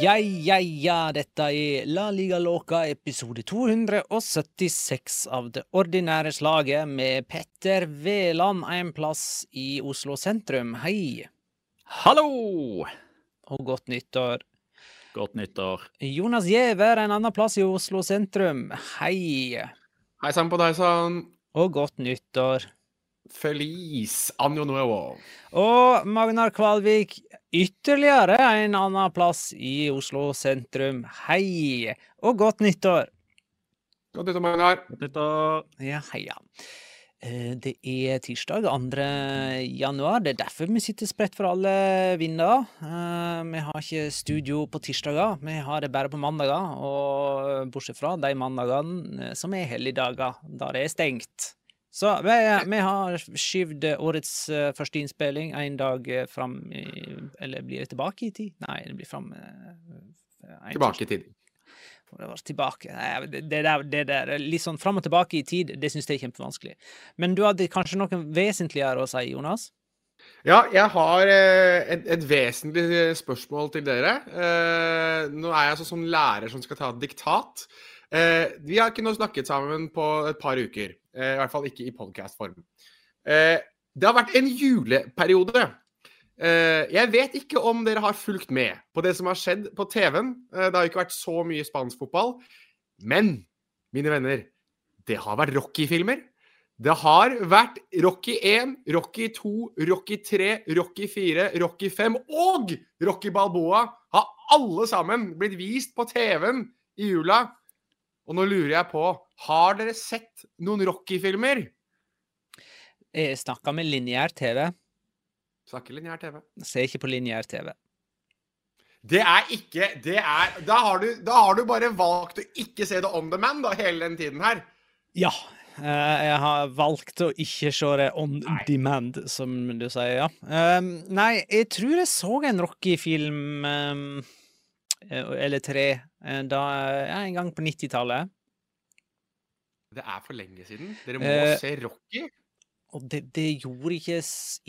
Ja, ja, ja, dette er La Liga Loca episode 276 av Det ordinære slaget med Petter Veland en plass i Oslo sentrum. Hei, Hallo! og godt nyttår. Godt nyttår. Jonas Giæver en annen plass i Oslo sentrum. Hei, Hei sann på deg sann. og godt nyttår. Feliz anno nuevo. Og Magnar Kvalvik, ytterligere en annen plass i Oslo sentrum. Hei, og godt nyttår. Godt nyttår, Magnar. Godt nyttår. Ja, heia. Eh, Det er tirsdag 2. januar. Det er derfor vi sitter spredt for alle vinder. Eh, Vi har ikke studio på tirsdager, vi har det bare på mandager. Og bortsett fra de mandagene som er helligdager, da det er stengt. Så vi, vi har skyvd årets eh, første innspilling en dag eh, fram i Eller blir det tilbake i tid? Nei, det blir fram eh, Tilbake i tid. det var tilbake. Det, det, der, det der litt sånn fram og tilbake i tid, det syns jeg er kjempevanskelig. Men du hadde kanskje noe vesentligere å si, Jonas? Ja, jeg har et, et vesentlig spørsmål til dere. Nå er jeg altså sånn lærer som skal ta diktat. Vi har ikke nå snakket sammen på et par uker. Eh, I hvert fall ikke i podcast-form. Eh, det har vært en juleperiode. Eh, jeg vet ikke om dere har fulgt med på det som har skjedd på TV-en. Det har ikke vært så mye spansk fotball. Men, mine venner, det har vært Rocky-filmer. Det har vært Rocky 1, Rocky 2, Rocky 3, Rocky 4, Rocky 5 og Rocky Balboa har alle sammen blitt vist på TV-en i jula. Og nå lurer jeg på, har dere sett noen Rocky-filmer? Jeg snakker med lineær TV. Snakker lineær TV. Ser ikke på lineær TV. Det er ikke Det er Da har du, da har du bare valgt å ikke se det on demand da, hele den tiden her. Ja. eh, jeg har valgt å ikke se det on demand, som du sier, ja. Um, nei, jeg tror jeg så en Rocky-film, um, eh, eller tre, da, ja, en gang på 90-tallet. Det er for lenge siden. Dere må uh, se Rocky. Og det, det gjorde ikke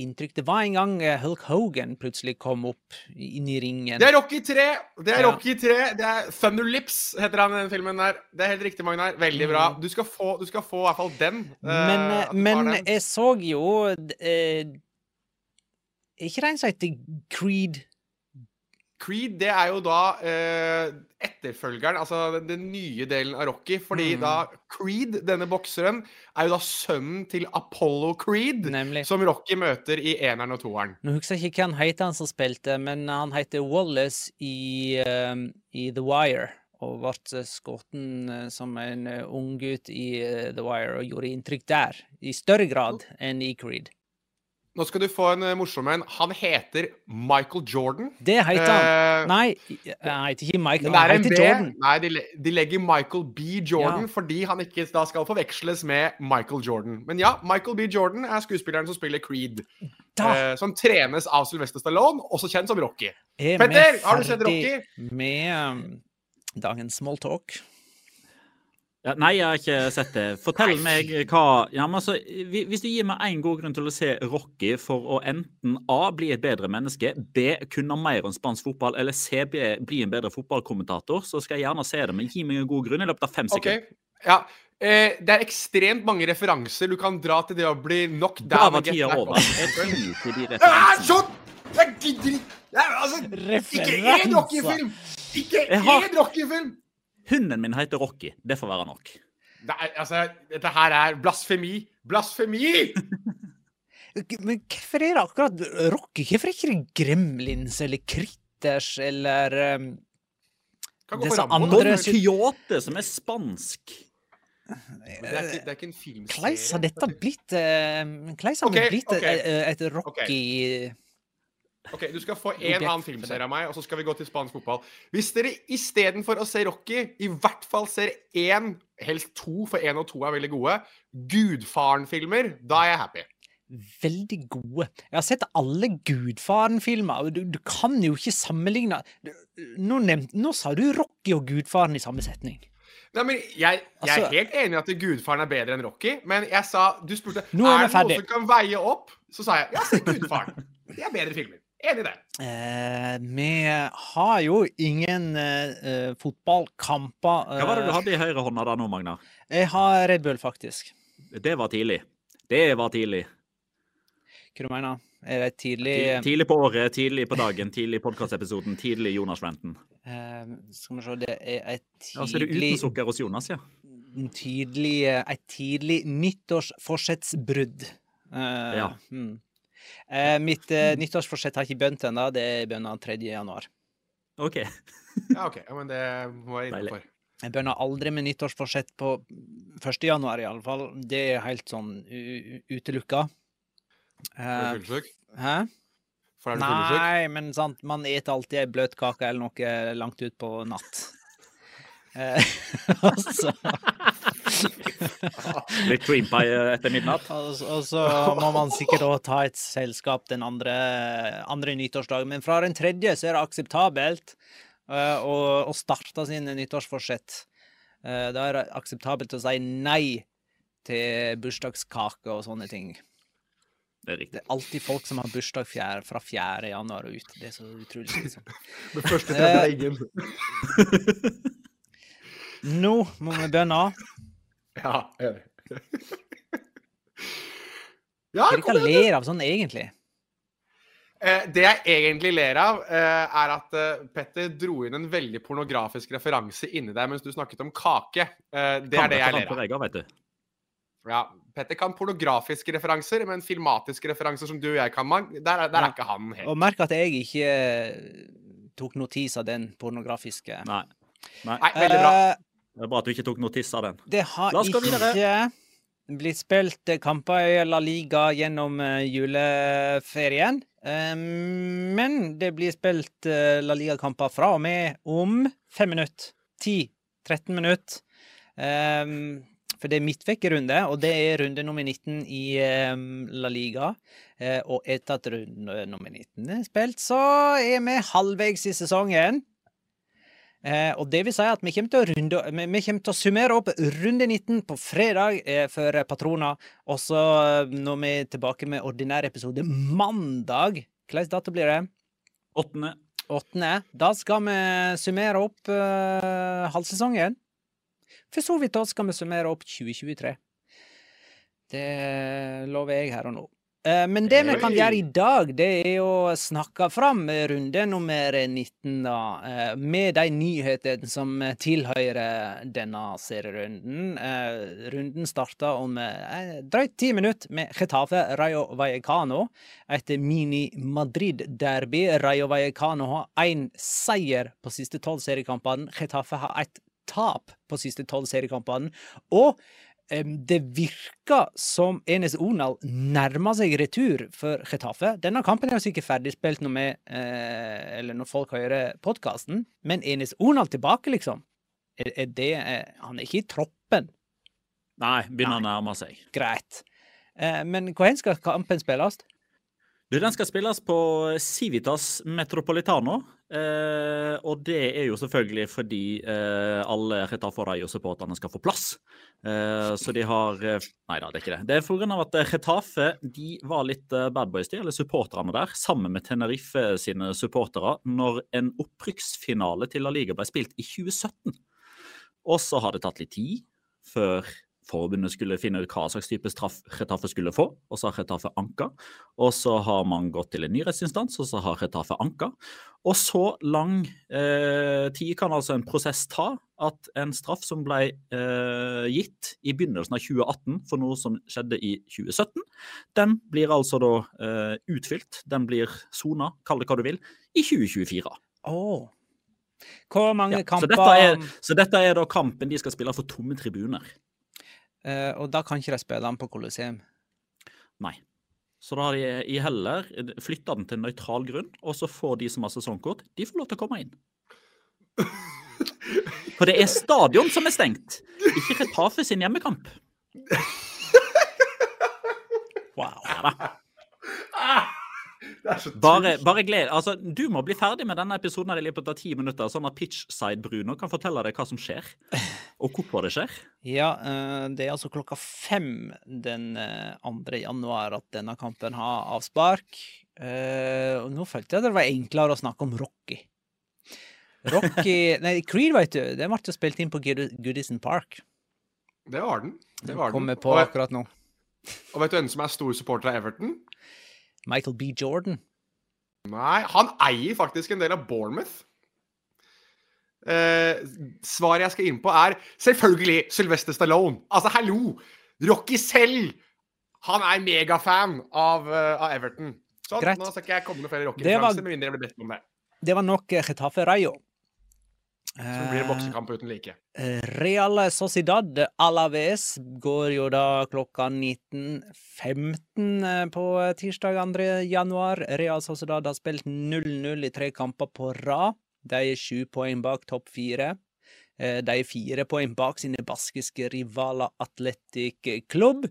inntrykk. Det var en gang eh, Hulk Hogan plutselig kom opp inn i ringen. Det er Rocky 3! Det er Ja. Rocky 3. Det er Thunder Lips, heter han i den filmen der. Det er helt riktig, Magnar. Veldig bra. Du skal få, du skal få i hvert fall den. eh, Men, eh, har men den. jeg så jo eh, Er ikke den en som heter Creed Creed det er jo da eh, etterfølgeren, altså den, den nye delen av Rocky. Fordi Mm. da Creed, denne bokseren, er jo da sønnen til Apollo Creed. Nemlig. Som Rocky møter i eneren og toeren. Nå husker jeg ikke hva han heter, han som spilte, men han heter Wallace i, um, i The Wire. Og ble skutt som en eh, ung gutt i eh, The Wire, og gjorde inntrykk der. I større grad enn i Creed. Nå skal du få en eh, morsom en. Han heter Michael Jordan. Det heter han. Uh, Nei, han heter ikke Michael, han heter B. Jordan. Nei, de, de legger Michael B. Jordan Ja. fordi han ikke da skal forveksles med Michael Jordan. Men ja, Michael B. Jordan er skuespilleren som spiller Creed. Eh, som trenes av Sylvester Stallone, også kjent som Rocky. er Petter, har du sett Rocky? med um, dagens smalltalk. Ja, nei, jeg har ikke sett det. Fortell meg hva ja, men altså, Hvis du gir meg én god grunn til å se Rocky for å enten A. bli et bedre menneske, B. kunne mer om spansk fotball, eller C. B, bli en bedre fotballkommentator, så skal jeg gjerne se det. Men gi meg en god grunn i løpet av fem sekunder. sekunder. ja. Eh, det er ekstremt mange referanser du kan dra til det å bli knocked Da var tida over. Jeg Ah, sånn! Jeg gidder ikke! Altså, Ikke én Rocky-film! Ikke én Rocky-film! Hunden min heter Rocky. Det får være nok. Det er, altså, dette her er blasfemi. Blasfemi! Men hvorfor er det akkurat Rocky? Hvorfor er det ikke Gremlins eller Critters eller um, Kan disse andre Don sy- som er spansk. Men Det er ikke, det er ikke en filmserie. Hvordan har dette blitt uh, blitt okay, et, et Rocky Ok, Du skal få én annen filmserie av meg, og så skal vi gå til spansk fotball. Hvis dere istedenfor å se Rocky, i hvert fall ser én, helst to, for én og to er veldig gode, Gudfaren-filmer, da er jeg happy. veldig gode. Jeg har sett alle Gudfaren-filmer, og du, du kan jo ikke sammenligne du, nå, nevnt, nå sa du Rocky og Gudfaren i samme setning. Nei, men jeg, jeg er Altså- helt enig i at Gudfaren er bedre enn Rocky, men jeg sa Du spurte Nå er er det noe som kan veie opp. Så sa jeg ja, se Gudfaren. Det er bedre filmer. Enig i det. Eh, vi har jo ingen eh, eh, fotballkamper. Hva var det du eh, hadde i høyrehånda da nå, Magnar? Jeg har Red Bull, faktisk. Det var tidlig. Det var tidlig. Hva du mener Er det tidlig Tidlig, tidlig på året, tidlig på dagen, tidlig i podkastepisoden, tidlig Jonas Renten. eh, Skal vi se, det er et Ja, så er det uten sukker hos Jonas, ja. tidlig, eh, et tidlig nyttårsforsettsbrudd. Eh, Ja. hmm. Eh, mitt eh, nyttårsforsett har ikke begynt ennå. Det er bønna 3. januar. OK. Ja, OK. Ja, men det må jeg innenfor. Jeg begynner aldri med nyttårsforsett på 1. januar, i alle fall. Det er helt sånn utelukka. Eh, hæ? For er du? Nei, men sant, man eter alltid ei bløt kake eller noe langt ut på natt. Eh, altså Litt cream pie etter midnatt. Og så- må man sikkert òg ta et selskap den andre, andre nyttårsdagen. Men fra den tredje så er det akseptabelt uh, å, å starte sine nyttårsforsett. Uh, da er det akseptabelt å si nei til bursdagskake og sånne ting. Det er. Det er alltid folk som har bursdag fjerde, fra 4. januar og ut. Det er så utrolig liksom. Det første Eh, tredje er ingen. Nå må vi begynne. Ja, enig. ja, Hva er det kom ler av sånn egentlig? Eh, det jeg egentlig ler av, eh, er at eh, Petter dro inn en veldig pornografisk referanse inni deg mens du snakket om kake. Eh, det er det jeg ler av. Vegger, vet du. Ja, Petter kan pornografiske referanser, men filmatiske referanser som du og jeg kan, man, der, er- der Ja. er ikke han helt. Og merk at jeg ikke eh, tok notis av den pornografiske. Nei. Nei. Nei, veldig bra. Det er bra at du ikke tok notis av den. Det har ikke blitt spilt eh, kamper i La Liga gjennom eh, juleferien. Men det blir spilt eh, La Liga-kamper fra og med om fem minutter. 10-13 minutter. For det er midtvekkerunde, og det er runde nummer 19 i La Liga. Og etter at runde nummer 19 er spilt, så er vi halvveis i sesongen. Eh, og det vil si at vi kommer til å, runde, vi, kommer til å summere opp runde 19 på fredag eh, for Patrona. Og så eh, når vi er tilbake med ordinær episode mandag Hvilken dato blir det? Åttende. Åttende. Da skal vi summere opp eh, halvsesongen. For så vidt da skal vi summere opp 2023. Det lover jeg her og nå. Eh, Men det vi kan gjøre i dag, det er å snakke fram runde nummer 19, da. eh, Med de nyhetene som tilhører denne serierunden. Eh, Runden starter om drøyt ti minutter med Getafe Rayo Vallecano. Et mini-Madrid-derby. Rayo Vallecano har én seier på siste tolv seriekampene. Getafe har ett tap på siste tolv seriekampene. Og Det virker som Enes Onal nærmer seg retur for Getafe. Denne kampen er jo sikkert ferdigspilt når, vi, eh, eller når folk hører podkasten, men Enes Onal tilbake, liksom? Er, er det eh, Han er ikke i troppen, Nei, begynner å nærme seg. greit. Eh, men hvor skal kampen spilles? Den skal spilles på Civitas Metropolitano. Eh, og det er jo selvfølgelig fordi eh, alle Retafe Rayo-supporterne skal få plass. Eh, så de har Nei da, det er ikke det. Det er pga. at Retafe de var litt bad boys, de, eller supporterne der, sammen med Tenerife sine supportere, når en opprykksfinale til La Liga ble spilt i 2017. Og så har det tatt litt tid før forbundet skulle finne ut hva slags type straff Retafe skulle få, og så har Retafe anka. Og så har man gått til en ny rettsinstans, og så har Retafe anka. Og så lang eh, tid kan altså en prosess ta at en straff som ble eh, gitt i begynnelsen av 2018 for noe som skjedde i 2017, den blir altså da eh, utfylt, den blir sona, kall det hva du vil, i 2024. Oh. Hvor mange Ja, så, kamper dette er, så dette er da kampen de skal spille for tomme tribuner. Eh, Og da kan ikke de spille den på Colosseum. Nei. Så da har de i heller flytta den til en nøytral grunn, og så får de som har sesongkort, de får lov til å komme inn. For det er stadion som er stengt, ikke Retafe sin hjemmekamp. Wow. Ja da. Bare, bare gled Altså, du må bli ferdig med denne episoden her i løpet av ti minutter, sånn at Pitchside-Bruno kan fortelle deg hva som skjer, og hvorfor det skjer. Ja, eh, det er altså klokka fem den eh, 2. januar at denne kampen har avspark. Eh, Og nå følte jeg det var enklere å snakke om Rocky. Rocky Nei, Creed, vet du, den ble jo spilt inn på Goodison Park. Det var den. Det var den. Kommer på Og, akkurat nå. og vet du hvem som er stor supporter av Everton? Michael B. Jordan. Nei, han eier faktisk en del av Bournemouth. Eh, svaret jeg skal inn på, er selvfølgelig Sylvester Stallone. Altså, hallo! Rocky selv! Han er megafan av, uh, av Everton. Sånn, Greit. nå skal ikke jeg komme med flere Rocky-referanser, med mindre jeg blir bedt om det. Det var nok eh, Getafe Rayo. Som blir en boksekamp uten like. Eh, Real Sociedad Alaves går jo da klokka 19.15 eh, på tirsdag 2. januar. Real Sociedad har spilt 0-0 i tre kamper på rad. De er sju poeng bak topp fire. Eh, De er fire poeng bak sine baskiske rivaler Atletic Klubb.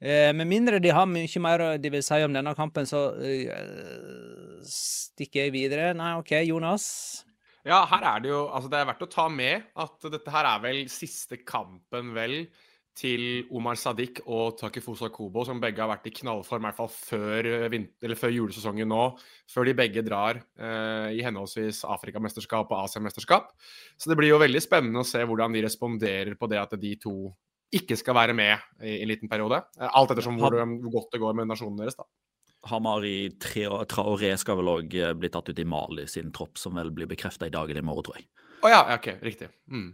Eh, Med mindre de har mye mer de vil si om denne kampen, så eh, stikker jeg videre. Nei, OK, Jonas. Ja, her er det jo Altså, det er verdt å ta med at dette her er vel siste kampen, vel, til Omar Sadiq og Takifusa Kobo, som begge har vært i knallform, i hvert fall før, eh, eller før julesesongen nå. Før de begge drar eh, i henholdsvis Afrikamesterskap og Asiamesterskap. Så det blir jo veldig spennende å se hvordan de responderer på det at de to ikke skal være med i en liten periode. Eh, Alt ettersom hvor, hvor godt det går med nasjonen deres, da. Hamari Tra- Traoré skal vel òg bli tatt ut i Mali sin tropp, som vel blir bekrefta i dag eller i morgen, tror jeg. Å oh, ja, OK. Riktig. Mm.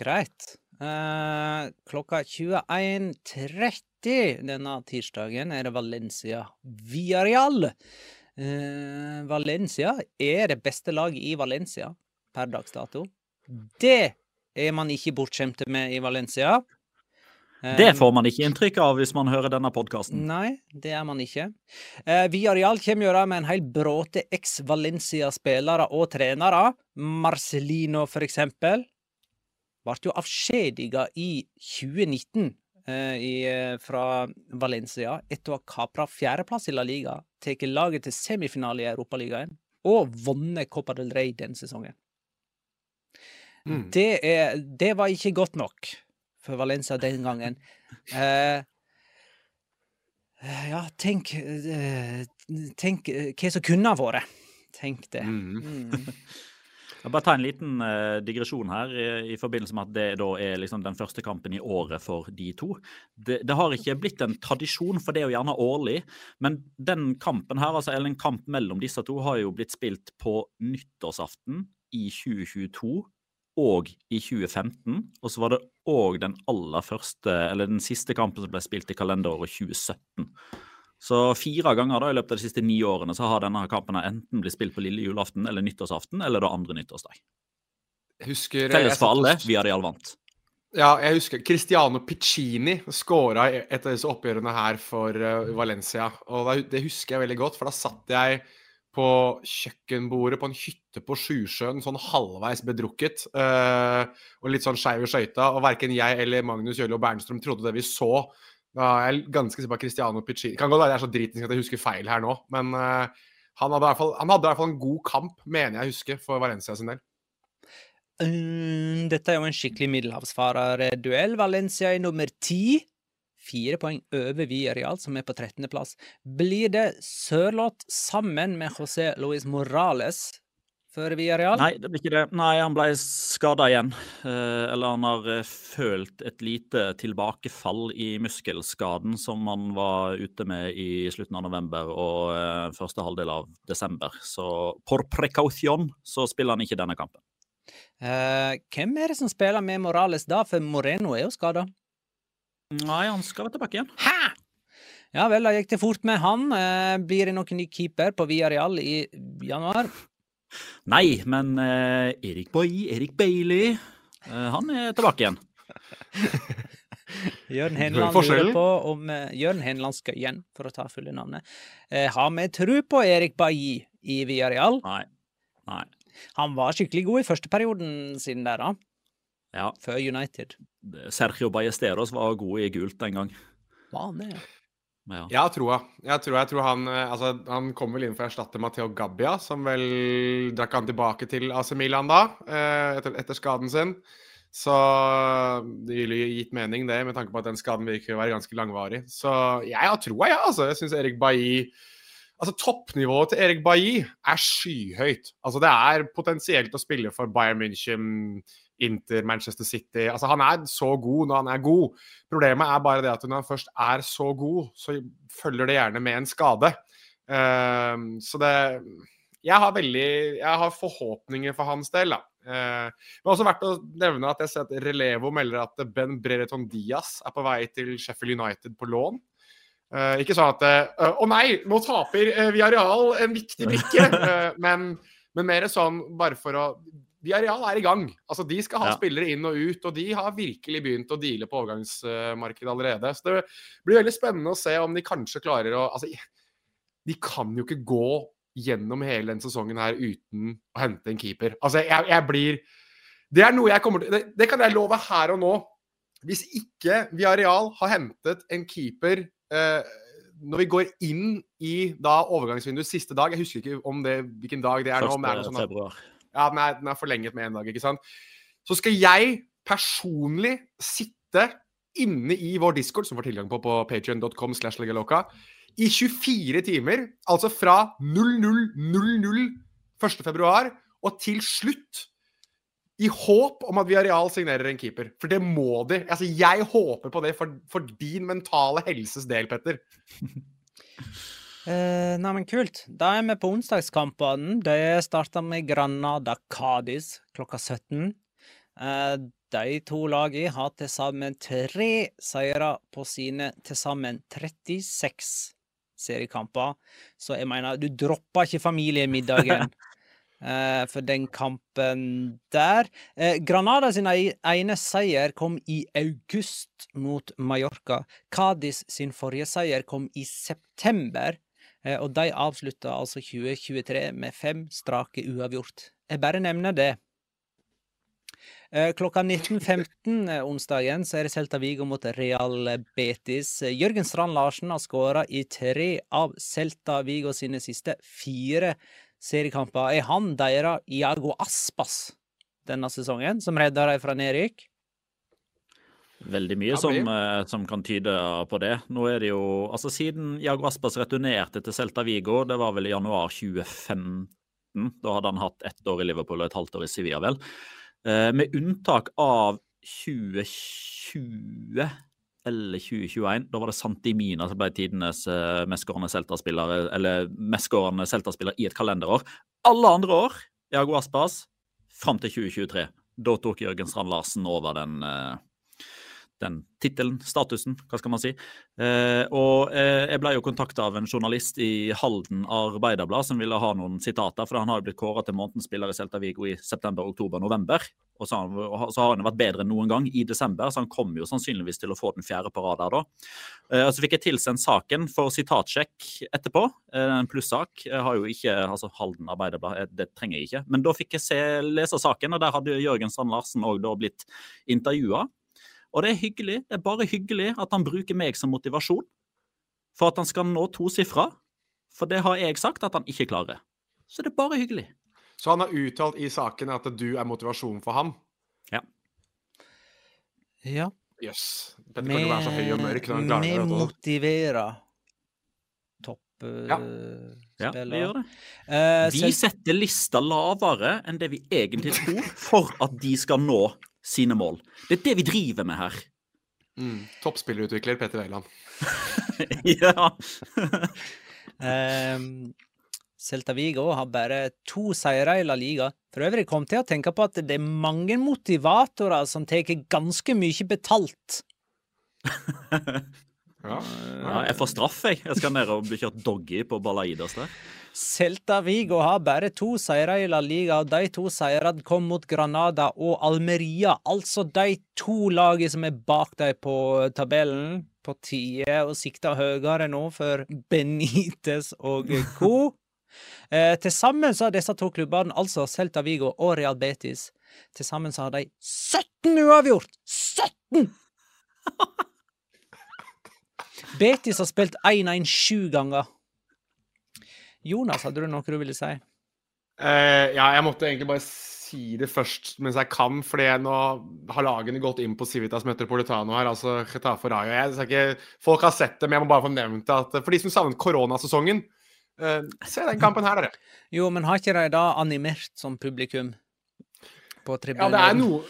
Greit. Eh, klokka 21.30 denne tirsdagen er det Valencia Villarreal. Eh, Valencia er det beste laget i Valencia per dags dato. Det er man ikke bortskjemte med i Valencia. Eh, Det får man ikke inntrykk av hvis man hører denne podkasten. Nei, det er man ikke. Eh, Villarreal kommer da med en hel bråte eks-Valencia-spillere og trenere. Marcelino, for eksempel. Ble jo avskjediga i 2019 eh, i, eh, fra Valencia etter å ha kapra fjerdeplass i La Liga, tatt laget til semifinale i Europaligaen og vunnet Copa del Rey den sesongen. Mm. Det, er, det var ikke godt nok for Valencia den gangen. Eh, ja, tenk eh, Tenk eh, hva som kunne ha vært. Tenk det. Mm. Jeg bare ta en liten uh, digresjon her, i, i, forbindelse med at det da er liksom den første kampen i året for de to. Det, det, har ikke blitt en tradisjon for det å gjerne årlig, men den kampen her, altså, eller en kamp mellom disse to, har jo blitt spilt på nyttårsaften i 2022 og i 2015. Og så var det òg den aller første, eller den siste kampen som ble spilt i kalenderåret 2017. Så fire ganger da i løpet av de siste ni årene så har denne kampen enten blitt spilt på lille julaften eller nyttårsaften eller da andre nyttårsdag. Husker, Felles for alle, vi hadde vant. Ja, jeg husker Cristiano Piccini skåra et av disse oppgjørene her for uh, Valencia. Og det husker jeg veldig godt, for da satt jeg på kjøkkenbordet på en hytte på Sjusjøen, sånn halvveis bedrukket. Uh, og litt sånn skeiv i skøyta. Og verken jeg eller Magnus Jølle og Bernstrøm trodde det vi så. Er jeg ganske sikker på Cristiano Piccini Kan godt være jeg er så dritings at jeg husker feil her nå, men uh, han, hadde fall, han, hadde i hvert fall en god kamp, mener jeg husker, for Valencia sin del. Um, dette er jo en skikkelig middelhavsfarerduell. Valencia er nummer ti. Fire poeng over Villarreal, som er på 13.-plass. Blir det Sørloth sammen med José Luis Morales for Villarreal? Nei, det blir ikke det. Nei, han ble skada igjen. Eh, eller han har eh, følt et lite tilbakefall i muskelskaden som han var ute med i slutten av november og eh, første halvdel av desember. Så por precaution så spiller han ikke denne kampen. Eh, hvem er det som spiller med Morales da, for Moreno er jo skada? Nei, han skal være tilbake igjen. Hæ? Ja vel, da gikk det fort med han. Blir det noen ny keeper på Villarreal i januar? Nei, men eh, Erik Boy, Erik Bailey, eh, han er tilbake igjen. Jørn Henland lurer på om eh, Jørn Henland Skøyen, for å ta fulle navnet, uh, har vi tro på Erik Bailly i Villarreal? Nei. Nei. Han var skikkelig god i første perioden siden der, da. Ja. Før United. Sergio Ballesteros var god i gult den gang. Var han det, ja? Ja. Jeg tror, jeg tror, jeg tror han, eh, altså, han kom vel inn for å erstatte Matteo Gabbia, som vel drakk han tilbake til AC Milan da, eh, etter, etter skaden sin. Så det ville gitt mening, det, med tanke på at den skaden virker å være ganske langvarig. Så jeg har troa, jeg. Ja, altså. Jeg syns Erik Bailly Altså, Toppnivået til Erik Bailly er skyhøyt. Altså, Det er potensielt å spille for Bayern München, Inter, Manchester City. Altså, Han er så god når han er god. Problemet er bare det at når han først er så god, så følger det gjerne med en skade. Uh, så det Jeg har veldig Jeg har forhåpninger for hans del, da. Det er også verdt å nevne at jeg ser at Relevo melder at Ben Brereton Diaz er på vei til Sheffield United på lån. Uh, ikke sånn at Å uh, nei, nå taper uh, Viareal en viktig brikke. men, men mer sånn bare for å Viareal er i gang. Altså, De skal ha ja. spillere inn og ut, og de har virkelig begynt å deale på overgangsmarkedet allerede. Så det blir veldig spennende å se om de kanskje klarer å Altså, de kan jo ikke gå gjennom hele den sesongen her uten å hente en keeper. Altså, jeg, jeg blir Det er noe jeg kommer til det, det, kan jeg love her og nå. Hvis ikke Viareal har hentet en keeper eh, når vi går inn i da overgangsvinduets siste dag Jeg husker ikke om det, hvilken dag det er nå. Første sånn februar. Ja, den er, den er forlenget med én dag, ikke sant. Så skal jeg personlig sitte inne i vår discord, som får tilgang på på patrion.com slash legaloka, i 24 timer. Altså fra 00.00 1.2. og til slutt. I håp om at Viareal signerer en keeper. For det må de. Altså, jeg håper på det for, for din mentale helses del, Petter. Eh, nei, men kult. Da er vi på onsdagskampene. Det starter med Granada Cádiz klokka 17. Eh, de to lagene har til sammen tre seire på sine til sammen 36 seriekamper. Så jeg mener, du dropper ikke familiemiddagen eh, for den kampen der. Eh, Granada sin ene seier kom i august mot Mallorca. Cádiz sin forrige seier kom i september. Eh, og de avslutta altså 2023 med fem strake uavgjort. Jeg bare nevner det. Eh, klokka 19.15 eh, onsdagen så er det Celta Vigo mot Real Betis. Jørgen Strand Larsen har skåra i tre av Celta Vigo sine siste fire seriekamper. Er han deres Iago Aspas denne sesongen, som redder dem fra nedrykk? Veldig mye som, eh, som, kan tyde på det. Nå er det jo Altså Siden Jago Aspas returnerte til Celta Vigo, det var vel i januar 2015, Da hadde han hatt ett år i Liverpool og et halvt år i Sevilla, vel. Eh, med unntak av 2020 eller 2021. Da var det Santimina som ble tidenes mestskårende Celta-spiller eller mestskårende Celta-spiller i et kalenderår. Alle andre år, Jago Aspas, fram til 2023. Da tok Jørgen Strand Larsen over den uh, den tittelen, statusen, hva skal man si. Eh, og eh, jeg ble jo kontakta av en journalist i Halden Arbeiderblad som ville ha noen sitater, for han har jo blitt kåra til månedens spiller i Celta Vigo i september, oktober, november. Og så, har, så har han vært bedre enn noen gang i desember, så han kommer jo sannsynligvis til å få den fjerde på rad der da. Eh, så fikk jeg tilsendt saken for sitatsjekk etterpå. Eh, en plussak. Jeg har jo ikke altså Halden Arbeiderblad, eh, det trenger jeg ikke. Men da fikk jeg se, lese saken, og der hadde Jørgen Strand Larsen òg blitt intervjua. Og det er hyggelig, det er bare hyggelig at han bruker meg som motivasjon for at han skal nå to tosifra. For det har jeg sagt at han ikke klarer. Så det er bare hyggelig. Så han har uttalt i saken at du er motivasjon for ham? Ja. Ja. Jøss. Yes. Dette kan jo være så høy og mørk når han klarer det. Vi motiverer topp uh, ja. ja, vi gjør det. Uh, vi setter lista lavere enn det vi egentlig tror, for at de skal nå sine mål. Det er det vi driver med her. Mm. Toppspillerutvikler Petter Wæland. ja. um, Celta Vigo har bare to seire i La Liga. For øvrig kom til å tenke på at det er mange motivatorer som tar ganske mye betalt. ja. ja. Jeg får straff, jeg. Jeg skal ned og bli kjørt doggy på Balaidas der. Celta Vigo har bare to seire i La Liga, og de to seirene kom mot Granada og Almeria. Altså de to lagene som er bak dem på tabellen. På tide å sikte høyere nå for Benitez og co. eh, til sammen så har disse to klubbene, altså Celta Vigo og Real Betis, til sammen så har de 17 uavgjort! 17! Betis har spilt 1-1 sju ganger. Jonas, hadde du noe du ville si? Uh, ja, jeg måtte egentlig bare si det først mens jeg kan, fordi jeg nå har lagene gått inn på Civitas Metropolitano her, altså Getafe Rayo. Jeg, ikke, folk har sett det, men jeg må bare få nevnt at for de som savnet koronasesongen, uh, se den kampen her, dere. Jo, men har ikke de da animert som publikum? På tribunen. Ja, det er, no,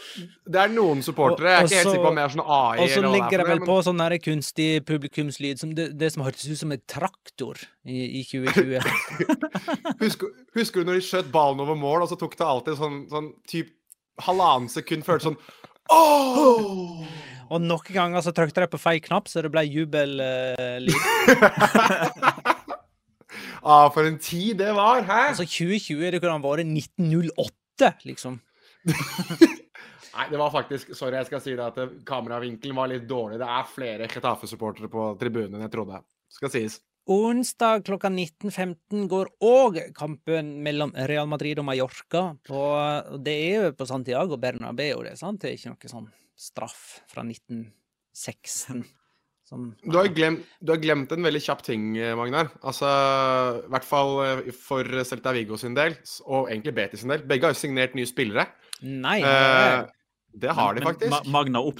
det er noen supportere. Jeg er ikke helt sikker på om det er sånn AI Og så ligger det vel på sånn kunstig publikumslyd, som det, det, som hørtes ut som en traktor i, i 2020. husker, husker, du når de skjøt ballen over mål, og så tok det alltid sånn, sånn typ halvannen sekund føltes sånn Oh! Og noen ganger så trykte de på feil knapp, så det ble jubellyd. ah, for en tid det var! Hæ? Altså 2020 det kunne ha vært 1908, liksom. Nei, det var faktisk Sorry, jeg skal si det at kameravinkelen var litt dårlig. Det er flere Chetafe-supportere på tribunen enn jeg trodde. Skal sies. Onsdag klokka 19.15 går òg kampen mellom Real Madrid og Mallorca. På, det er jo på Santiago Bernabeu, det, sant? det er ikke noe sånn straff fra 1916. Som, du, har glemt, du, har glemt, en veldig kjapp ting, Magnar. Altså, I hvert fall eh, for Celta Vigo sin del, og egentlig Betis sin del. Begge har jo signert nye spillere. Nei. Eh, det har men, de faktisk. Ma Magna opp,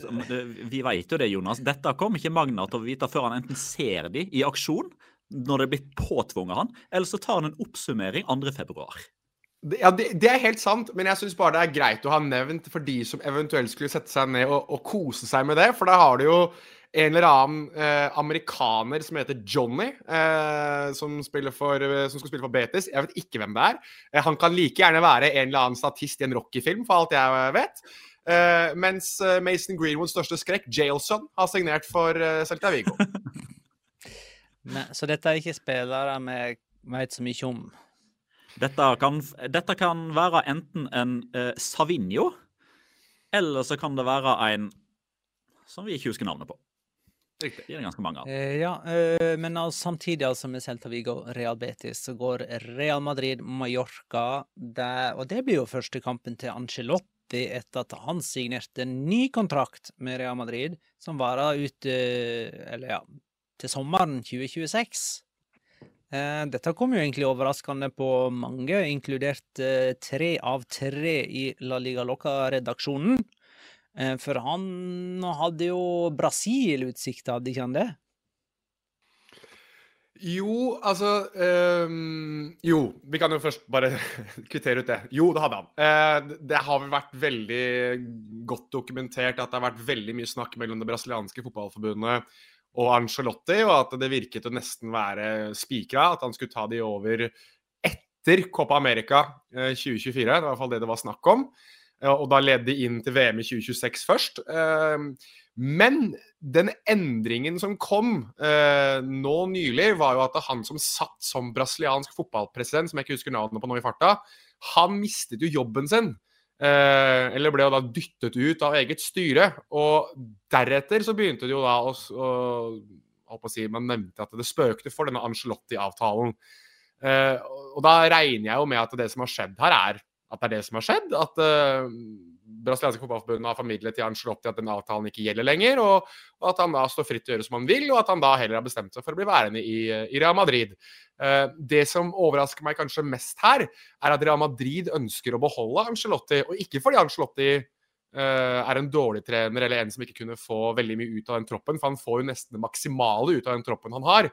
vi vet jo det, Jonas. Dette kommer ikke Magna til å vite før han enten ser de i aksjon, når det er blitt påtvunget han, eller så tar han en oppsummering 2.2. Ja, det, det, er helt sant, men jeg syns bare det er greit å ha nevnt for de som eventuelt skulle sette seg ned og, og kose seg med det. For da har du jo en eller annen eh, amerikaner som heter Johnny, eh, som, for, eh, som, skal spille for Betis. Jeg vet ikke hvem det er. Eh, han kan like gjerne være en eller annen statist i en Rocky-film, for alt jeg eh, vet. Uh, mens Mason Greenwoods største skrekk, Jailson, har signert for Celta Vigo. Men, så dette er ikke spillere vi vet så mye om? Dette kan, dette kan være enten en eh, Savinho, eller så kan det være en som vi ikke husker navnet på. Riktig. Det er ganske mange av. ja, men samtidig altså med Celta Vigo Real Betis så går Real Madrid Mallorca, der, og det blir jo første kampen til Angelotti etter at han signerte en ny kontrakt med Real Madrid, som varer ut Eller ja, til sommeren 2026. Eh, dette kom jo egentlig overraskende på mange, inkludert eh, tre av tre i La Liga Loca-redaksjonen. Eh, for han hadde jo Brasil-utsikt, hadde ikke han det? Jo, altså um, Jo, vi kan jo først bare kvittere ut det. Jo, det hadde han. Uh, det har vel vært veldig godt dokumentert at det har vært veldig mye snakk mellom det brasilianske fotballforbundet og Angelotti, og at det virket å nesten være spikra at han skulle ta de over etter Copa America uh, 2024. Det var i hvert fall det det var snakk om. Og da led de inn til VM i 2026 først. Eh, men den endringen som kom eh, nå nylig, var jo at han som satt som brasiliansk fotballpresident, som jeg ikke husker navnet på nå i farta, han mistet jo jobben sin. Eh, eller ble jo da dyttet ut av eget styre. Og deretter så begynte det jo da å, å, å si, Man nevnte at det spøkte for denne Angelotti-avtalen. Eh, og da regner jeg jo med at det som har skjedd her, er at det er det som har skjedd. At uh, brasilianske fotballforbundet har formidlet til Ancelotti at den avtalen ikke gjelder lenger, og, og, at han da står fritt til å gjøre som han vil, og at han da heller har bestemt seg for å bli værende i, i Real Madrid. Uh, det som overrasker meg kanskje mest her, er at Real Madrid ønsker å beholde Angelotti, og ikke fordi Angelotti uh, er en dårlig trener eller en som ikke kunne få veldig mye ut av den troppen, for han får jo nesten det maksimale ut av den troppen han har.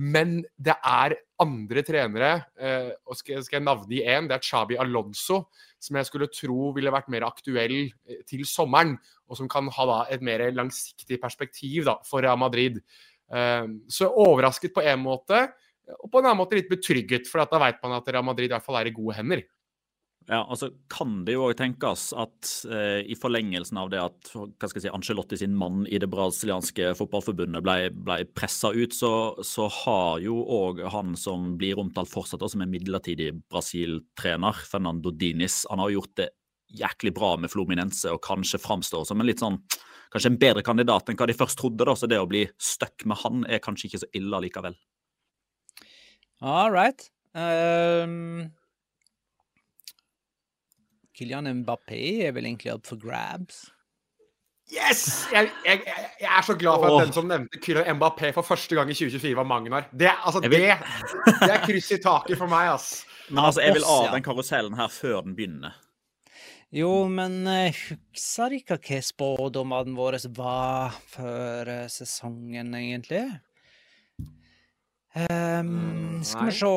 Men det er andre trenere, eh, og skal, jeg i én, det er Chabi Alonso, som jeg skulle tro ville vært mer aktuell eh, til sommeren, og som kan ha et mer langsiktig perspektiv da, for Real Madrid. Eh, så overrasket på en måte, og på en annen måte litt betrygget, for da vet man at Real Madrid i hvert fall er i gode hender. Ja, altså kan det jo òg tenkes at eh, i forlengelsen av det at hva skal jeg si, Angelotti sin mann i det brasilianske fotballforbundet ble, ble pressa ut, så, så, har jo òg han som blir omtalt fortsatt som en midlertidig Brasil-trener, Fernando Dinis, han har gjort det jæklig bra med Fluminense og kanskje framstår som en litt sånn kanskje en bedre kandidat enn hva de først trodde. da, Så det å bli stuck med han er kanskje ikke så ille likevel. All right. Um Kylian Mbappé er vel egentlig up for grabs? Yes! Jeg, jeg, jeg, er så glad for at oh. den som nevnte Kylian Mbappé for første gang i 2024, var Magnar. Det, altså, vil... det, det er kryss i taket for meg, ass. Men altså, jeg vil av den karusellen her før den begynner. Jo, men jeg husker ikke hva spådommene våre var før eh, sesongen, egentlig. Um, skal vi se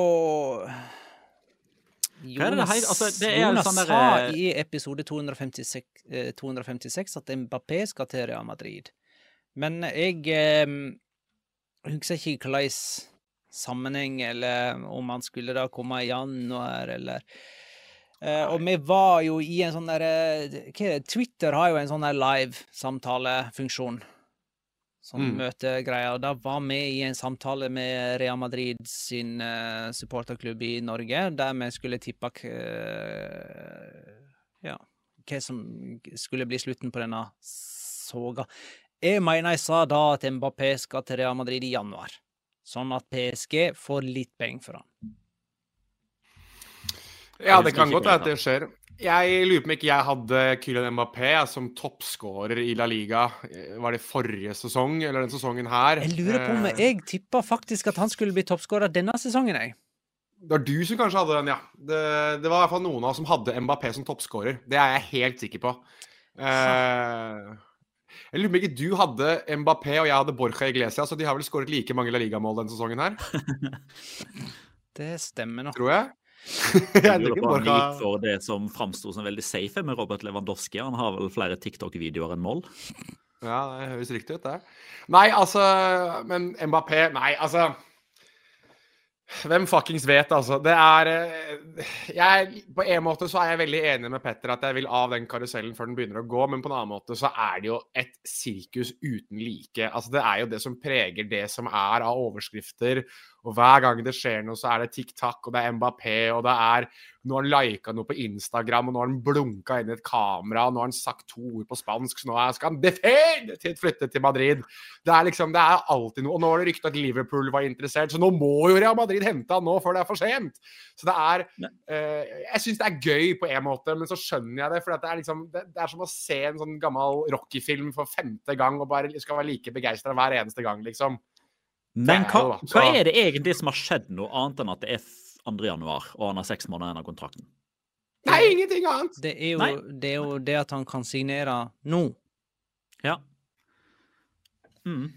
Jonas, det, altså, det Jonas sånn der, sa eh, i episode 256, 256, eh, at Mbappé skal til Real Madrid. Men jeg eh, husker ikke hvilken sammenheng, eller om han skulle da komme i januar, eller eh, Og vi var jo i en sånn derre Twitter har jo en sånn live-samtalefunksjon sånn mm. møtegreier. Da var vi i en samtale med Real Madrid sin uh, supporterklubb i Norge, der vi skulle tippe uh, ja, hva som skulle bli slutten på denne soga. Jeg mener jeg sa da at Mbappé skal til Real Madrid i januar, sånn at PSG får litt penger for han. Ja, det kan godt være at det skjer. Jeg lurer på om ikke jeg hadde Kylian Mbappé som toppskårer i La Liga. Var det forrige sesong eller den sesongen her? Jeg lurer på om eh. jeg tippa faktisk at han skulle bli toppskårer denne sesongen, jeg. Det var du som kanskje hadde den, ja. Det, det var i hvert fall noen av oss som hadde Mbappé som toppskårer. Det er jeg helt sikker på. Uh, jeg lurer på ikke du hadde Mbappé og jeg hadde Borja Iglesias, så de har vel skåret like mange La Liga-mål denne sesongen her? det stemmer nok. Tror jeg. jeg lurer på om han gikk for det som framsto som veldig safe med Robert Lewandowski. Han har vel flere TikTok-videoer enn mål? Ja, det høres riktig ut, det. Nei, altså Men Mbappé Nei, altså hvem fuckings vet, altså. Det er eh, jeg, På en måte så er jeg veldig enig med Petter at jeg vil av den karusellen før den begynner å gå, men på en annen måte så er det jo et sirkus uten like. Altså, det er jo det som preger det som er av overskrifter og hver gang det skjer noe, så er det tikk takk, og det er Mbappé, og det er Nå har han lika noe på Instagram, og nå har han blunka inn i et kamera, og nå har han sagt to ord på spansk, så nå skal han definitivt flytte til Madrid. Det er liksom, det er alltid noe. Og nå var det rykte at Liverpool var interessert, så nå må jo Real Madrid hente han nå før det er for sent. Så det er eh, Jeg syns det er gøy på en måte, men så skjønner jeg det. For det er liksom det, det, er som å se en sånn gammel Rocky-film for femte gang og bare skal være like begeistra hver eneste gang, liksom. Men hva, hva, er det egentlig som har skjedd noe annet enn at det er 2. januar, og han har seks måneder igjen av kontrakten? Nei, ingenting annet! Det er, jo, det er, jo, det at han kan signere nå. Ja. Mm.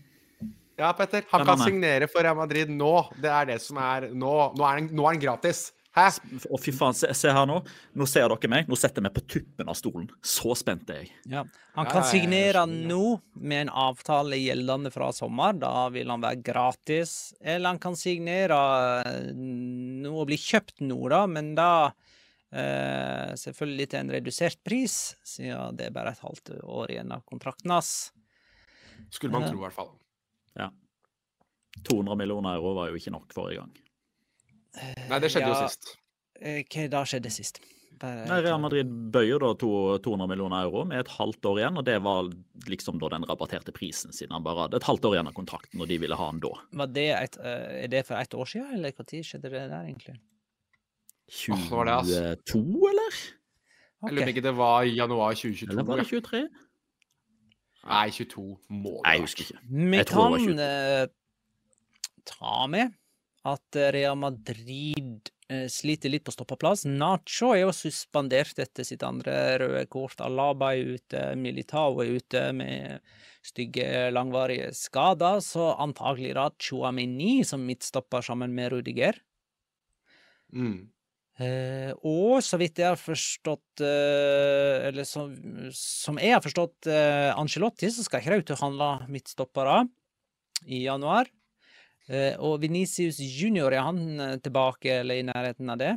Ja, Petter. Han kan signere for Real Madrid nå. Det er det som er Nå, nå er han, nå er han gratis. Hæ? Å, fy faen, se, se her nå. Nå ser dere meg. Nå setter jeg meg på tuppen av stolen. Så spent er jeg. Ja. Han kan signere nå med en avtale gjeldende fra sommer. Da vil han være gratis. Eller han kan signere eh, nå og bli kjøpt nå, da, men da eh, selvfølgelig til en redusert pris, siden det er bare et halvt år igjen av kontrakten hans. Skulle man Ja. tro, i hvert fall. Ja. 200 millioner euro var jo ikke nok forrige gang. Nei, det skjedde Ja. jo sist. Eh, Hva da skjedde sist? Bare- Nei, Real Madrid bøyer da to, 200 millioner euro med et halvt år igjen, og det var liksom da den rabatterte prisen siden Han bare hadde et halvt år igjen av kontrakten, og de ville ha han da. Var det et, eh, er det for ett år siden, eller når skjedde det der, egentlig? Åh, det det, altså. 22, eller? Jeg lurer om ikke det var i januar 2022. Eller var det 23? Nei, 22 må det Nei, jeg husker ikke. Vi kan eh, ta med at eh, Real Madrid eh, sliter litt på stoppeplass. Nacho er jo suspendert etter sitt andre røde kort. Alaba er ute, Militao er ute med stygge, langvarige skader. Så antagelig da Chouameni som midtstopper sammen med Rudiger. Mm. Eh, og så vidt jeg har forstått eh, Eller som, som jeg har forstått eh, Angelotti, så skal ikke de ut og handle midtstoppere i januar. Eh, og Venicius junior, er han eh, tilbake eller i nærheten av det?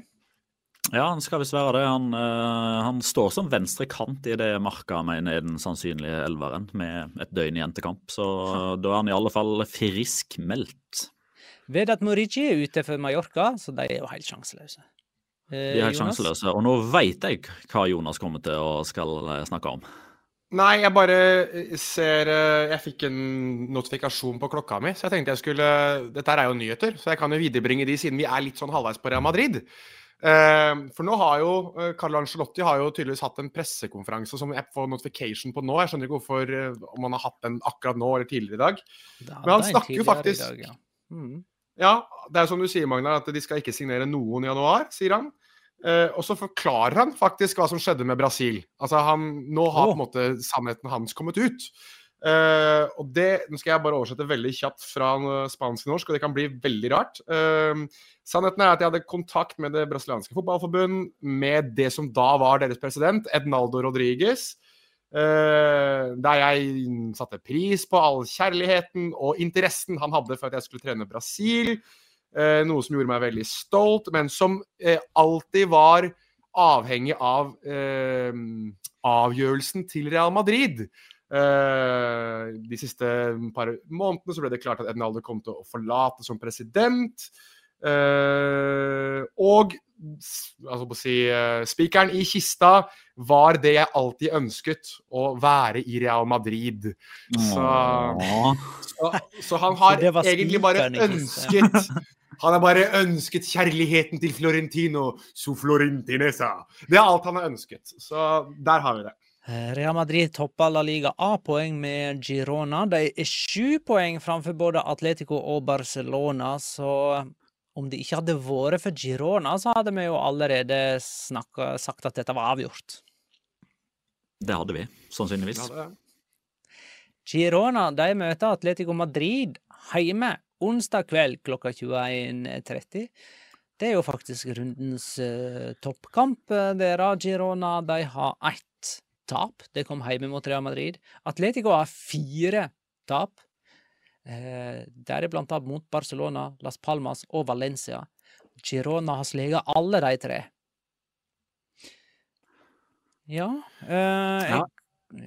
Ja, han skal visst være det. Han, uh, han står som venstre kant i det Marka mener er den sannsynlige elveren, med et døgn igjen til kamp. Så da er han i alle fall friskmeldt. Vedat Morici er ute for Mallorca, så de er jo helt sjanseløse. Uh, De er helt Jonas? sjanseløse. Og nå veit jeg hva Jonas kommer til å skal snakke om. Nei, jeg bare eh, ser eh, Jeg fikk en notifikasjon på klokka mi, så jeg tenkte jeg skulle Dette her er jo nyheter, så jeg kan jo viderebringe de siden vi er litt sånn halvveis på Real Madrid. Eh, for nå har jo Carlo Ancelotti har jo tydeligvis hatt en pressekonferanse som jeg får notification på nå. Jeg skjønner ikke hvorfor om han har hatt den akkurat nå eller tidligere i dag. Da, Men han snakker jo faktisk- dag, ja. Mm. Ja, det er som du sier, Magnar, at de skal ikke signere noen i januar, sier han. Eh, og så forklarer han faktisk hva som skjedde med Brasil. Altså han, Nå har på en måte sannheten hans kommet ut. Uh, og det Nå skal jeg bare oversette veldig kjapt fra eh, spansk til norsk, og det kan bli veldig rart. Uh, sannheten er at jeg hadde kontakt med det brasilianske fotballforbund, med det som da var deres president, Ednaldo Rodriguez. Eh, der jeg satte pris på all kjærligheten og interessen han hadde for at jeg skulle trene Brasil. Eh, noe som gjorde meg veldig stolt, men som eh, alltid var avhengig av eh, avgjørelsen til Real Madrid. Eh, de siste par månedene så ble det klart at Ednaldo kom til å forlate som president. Eh, og altså på å si, eh, spikeren i kista var det jeg alltid ønsket, å være i Real Madrid. Så, så, så han har egentlig bare spikeren kista, ja. ønsket Han har bare ønsket kjærligheten til Florentino su Florentinesa. Det er alt han har ønsket. Så der har vi det. Eh, Real Madrid topper La Liga A-poeng med Girona. De er sju poeng framfor både Atletico og Barcelona, så om det ikke hadde vært for Girona, så hadde vi jo allerede snakket, sagt at dette var avgjort. Det hadde vi, sannsynligvis. Ja, Girona de møter Atletico Madrid hjemme onsdag kveld klokka 21.30. Det er jo faktisk rundens uh, toppkamp. der Dere, Girona, de har ett tap. Det kom hjemme mot Real Madrid. Atletico har fire tap. uh, Deriblant tap mot Barcelona, Las Palmas og Valencia. Girona har sleget alle de tre. Ja, eh, jeg,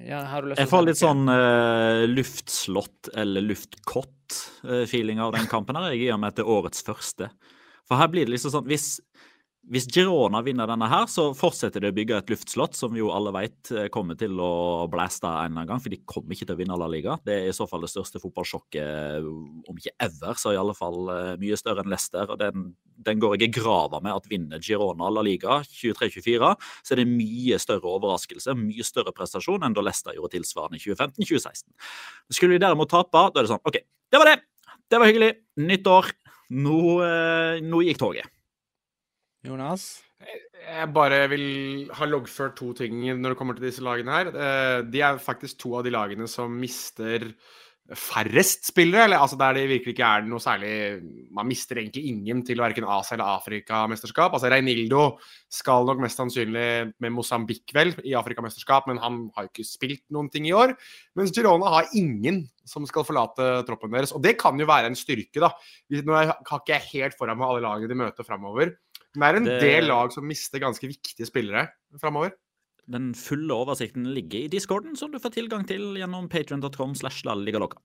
ja. Har du lyst til å får litt sånn eh, luftslott eller luftkott-feeling av den kampen. her. Jeg gir meg til årets første. For her blir det liksom sånn Hvis, hvis Girona vinner denne her, så fortsetter de å bygge et luftslott, som vi jo alle vet eh, kommer til å blæste en eller annen gang, for de kommer ikke til å vinne La Liga. Det er i så fall det største fotballsjokket, om ikke ever, så i alle fall eh, mye større enn Leicester. og den, den går jeg i grava med at vinner Girona La Liga 23-24, så er det mye større overraskelse, mye større prestasjon enn da Leicester gjorde tilsvarende i 2015-2016. Skulle vi derimot tape, da er det sånn OK, det var det! Det var hyggelig. Nytt år. Nå, eh, nå gikk toget. Jonas? Jeg bare vil ha loggført to ting når det kommer til disse lagene her. Eh, De er faktisk to av de lagene som mister færrest spillere, eller altså der det virkelig ikke er noe særlig Man mister egentlig ingen til verken Asia- eller Afrikamesterskap. Altså Reinildo skal nok mest sannsynlig med Mosambik, vel, i Afrikamesterskap, men han har jo ikke spilt noen ting i år. Mens Girona har ingen som skal forlate troppen deres. Og det kan jo være en styrke, da. Nå har ikke jeg helt foran meg alle lagene de møter framover. Men det er en Det- del lag som mister ganske viktige spillere framover. Den fulle oversikten ligger i discorden, som du får tilgang til gjennom patrion.com slash lalligaloka.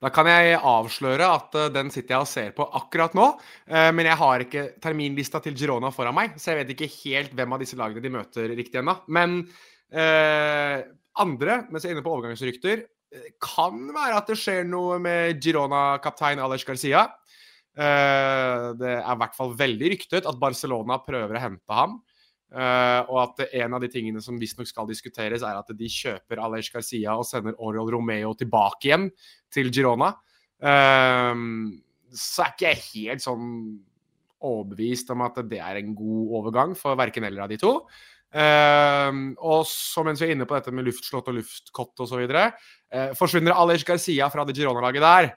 Da kan jeg avsløre at eh, den sitter jeg og ser på akkurat nå. eh, men jeg har ikke terminlista til Girona foran meg, så jeg vet ikke helt hvem av disse lagene de møter riktig ennå. Men eh, andre, mens jeg er inne på overgangsrykter, eh, kan være at det skjer noe med Girona-kaptein Alej Garcia. Eh, det er i hvert fall veldig ryktet at Barcelona prøver å hente ham. Eh, og at en av de tingene som visstnok skal diskuteres, er at de kjøper Alej Garcia og sender Oriol Romeo tilbake igjen til Girona. Uh, så er ikke jeg helt sånn overbevist om at det er en god overgang for verken eller av de to. Uh, og så mens vi er inne på dette med luftslott og luftkott osv., uh, forsvinner Alej Garcia fra det Girona-laget der,